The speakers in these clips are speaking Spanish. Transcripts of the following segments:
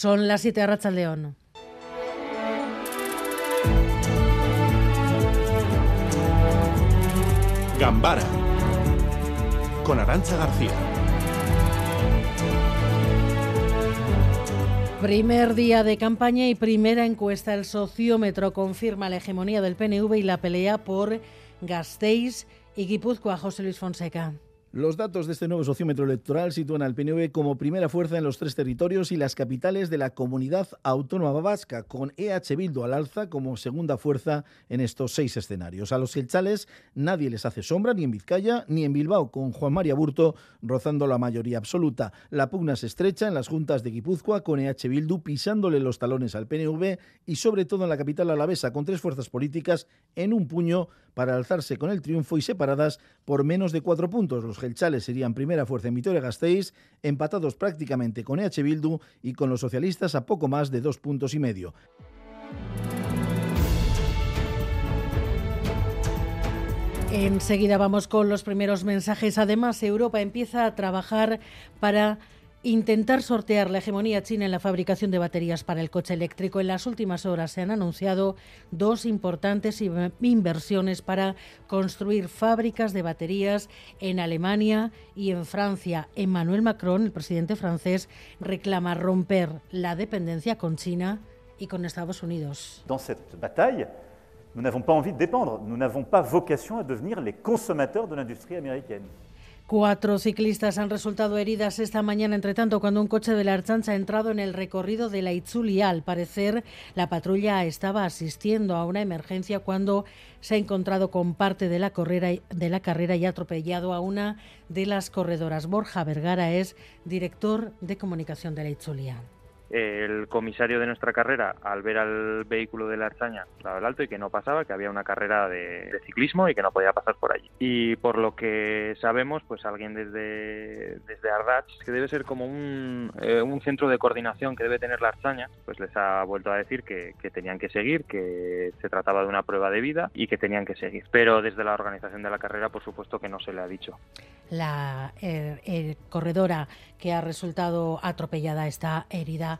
Son las 7 de León. Gambara con Arancha García. Primer día de campaña y primera encuesta. El sociómetro confirma la hegemonía del PNV y la pelea por Gasteiz y Guipúzcoa. José Luis Fonseca. Los datos de este nuevo sociómetro electoral sitúan al PNV como primera fuerza en los tres territorios y las capitales de la comunidad autónoma vasca, con EH Bildu al alza como segunda fuerza en estos seis escenarios. A los gelchales nadie les hace sombra, ni en Vizcaya ni en Bilbao, con Juan María Burto rozando la mayoría absoluta. La pugna se estrecha en las juntas de Guipúzcoa, con EH Bildu pisándole los talones al PNV y sobre todo en la capital alavesa, con tres fuerzas políticas en un puño para alzarse con el triunfo y separadas por menos de cuatro puntos. Los gelchales serían primera fuerza en Vitoria-Gasteiz, empatados prácticamente con EH Bildu y con los socialistas a poco más de dos puntos y medio. Enseguida vamos con los primeros mensajes. Además, Europa empieza a trabajar para intentar sortear la hegemonía china en la fabricación de baterías para el coche eléctrico. En las últimas horas se han anunciado dos importantes inversiones para construir fábricas de baterías en Alemania y en Francia. Emmanuel Macron, el presidente francés, reclama romper la dependencia con China y con Estados Unidos. Dans cette bataille, nous n'avons pas envie de dépendre, nous n'avons pas vocation à devenir les consommateurs de l'industrie américaine. Cuatro ciclistas han resultado heridas esta mañana, entre tanto, cuando un coche de la Archancha ha entrado en el recorrido de la Itzulia. Al parecer, la patrulla estaba asistiendo a una emergencia cuando se ha encontrado con parte de la, de la carrera y ha atropellado a una de las corredoras. Borja Vergara es director de comunicación de la Itzulia el comisario de nuestra carrera, al ver al vehículo de la Archaña, daba el alto y que no pasaba, que había una carrera de, ciclismo y que no podía pasar por allí. Y por lo que sabemos, pues alguien desde, desde Ardach, que debe ser como un, eh, un centro de coordinación que debe tener la Archaña, pues les ha vuelto a decir que, que, tenían que seguir, que se trataba de una prueba de vida y que tenían que seguir. Pero desde la organización de la carrera, por supuesto que no se le ha dicho. La eh, corredora que ha resultado atropellada está herida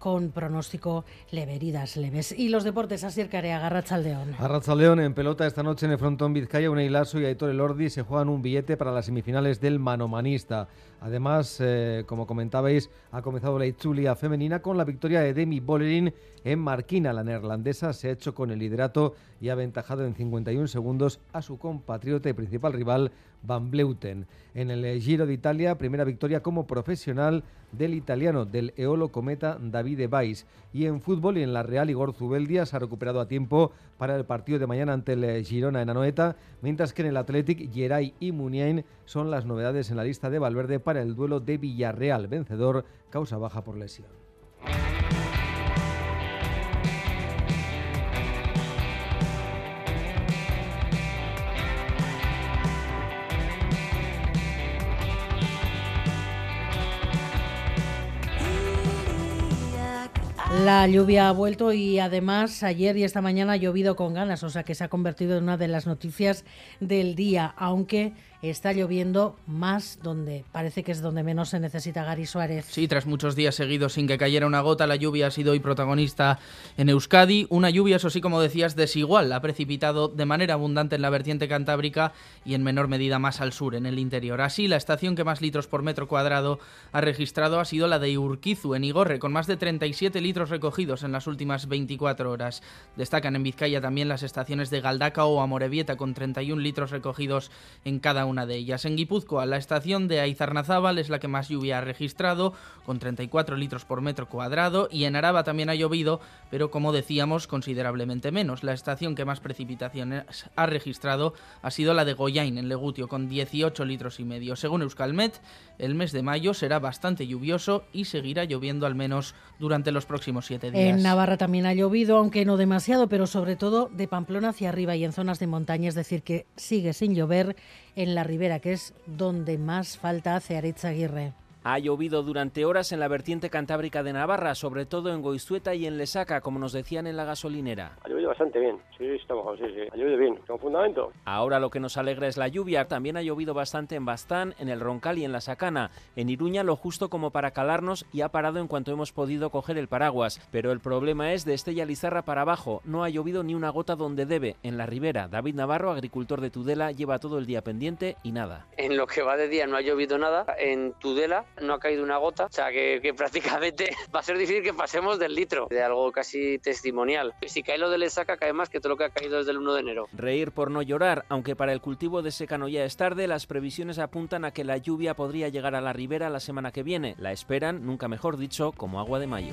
con pronóstico leve, heridas leves. Y los deportes, Asier Carea, Arrachaldeón. Arrachaldeón en pelota esta noche en el frontón Vizcaya, Unai y Aitor Elordi se juegan un billete para las semifinales del manomanista. Además, eh, como comentabais, ha comenzado la Itzulia femenina con la victoria de Demi Bollerin en Marquina. La neerlandesa se ha hecho con el liderato y ha aventajado en 51 segundos a su compatriota y principal rival Van Bleuten. En el Giro de Italia, primera victoria como profesional del italiano, del Eolo Cometa Davide Vais. Y en fútbol y en la Real, Igor Zubeldia se ha recuperado a tiempo para el partido de mañana ante el Girona en Anoeta, mientras que en el Athletic, Geray y Muniain son las novedades en la lista de Valverde para el duelo de Villarreal, vencedor, causa baja por lesión. La lluvia ha vuelto y además ayer y esta mañana ha llovido con ganas, o sea que se ha convertido en una de las noticias del día, aunque está lloviendo más donde parece que es donde menos se necesita Gary Suárez. Sí, tras muchos días seguidos sin que cayera una gota, la lluvia ha sido hoy protagonista en Euskadi. Una lluvia, eso sí, como decías, desigual. Ha precipitado de manera abundante en la vertiente cantábrica y en menor medida más al sur, en el interior. Así, la estación que más litros por metro cuadrado ha registrado ha sido la de Urquizu, en Igorre, con más de 37 litros recogidos en las últimas 24 horas. Destacan en Vizcaya también las estaciones de Galdaca o Amorebieta, con 31 litros recogidos en cada una de ellas. En Guipúzcoa, la estación de Aizarnazábal es la que más lluvia ha registrado, con 34 litros por metro cuadrado, y en Araba también ha llovido, pero como decíamos, considerablemente menos. La estación que más precipitaciones ha registrado ha sido la de Goyain, en Legutio, con 18 litros y medio. Según Euskalmet, el mes de mayo será bastante lluvioso y seguirá lloviendo al menos durante los próximos siete días. En Navarra también ha llovido, aunque no demasiado, pero sobre todo de Pamplona hacia arriba y en zonas de montaña, es decir, que sigue sin llover en la ribera, que es donde más falta hace Aritz Aguirre. Ha llovido durante horas en la vertiente cantábrica de Navarra, sobre todo en Goizueta y en Lesaca, como nos decían en la gasolinera. Ha llovido bastante bien, sí, estamos, sí, sí. Ha llovido bien, con fundamento. Ahora lo que nos alegra es la lluvia. También ha llovido bastante en Bastán, en el Roncal y en la Sacana. En Iruña lo justo como para calarnos y ha parado en cuanto hemos podido coger el paraguas. Pero el problema es de Estella Lizarra para abajo. No ha llovido ni una gota donde debe, en la ribera. David Navarro, agricultor de Tudela, lleva todo el día pendiente y nada. En lo que va de día no ha llovido nada. En Tudela no ha caído una gota. O sea que, que prácticamente va a ser difícil que pasemos del litro, de algo casi testimonial. Si cae lo de Lesaca, cae más que todo lo que ha caído desde el 1 de enero. Reír por no llorar, aunque para el cultivo de secano ya es tarde, las previsiones apuntan a que la lluvia podría llegar a la ribera la semana que viene. La esperan, nunca mejor dicho, como agua de mayo.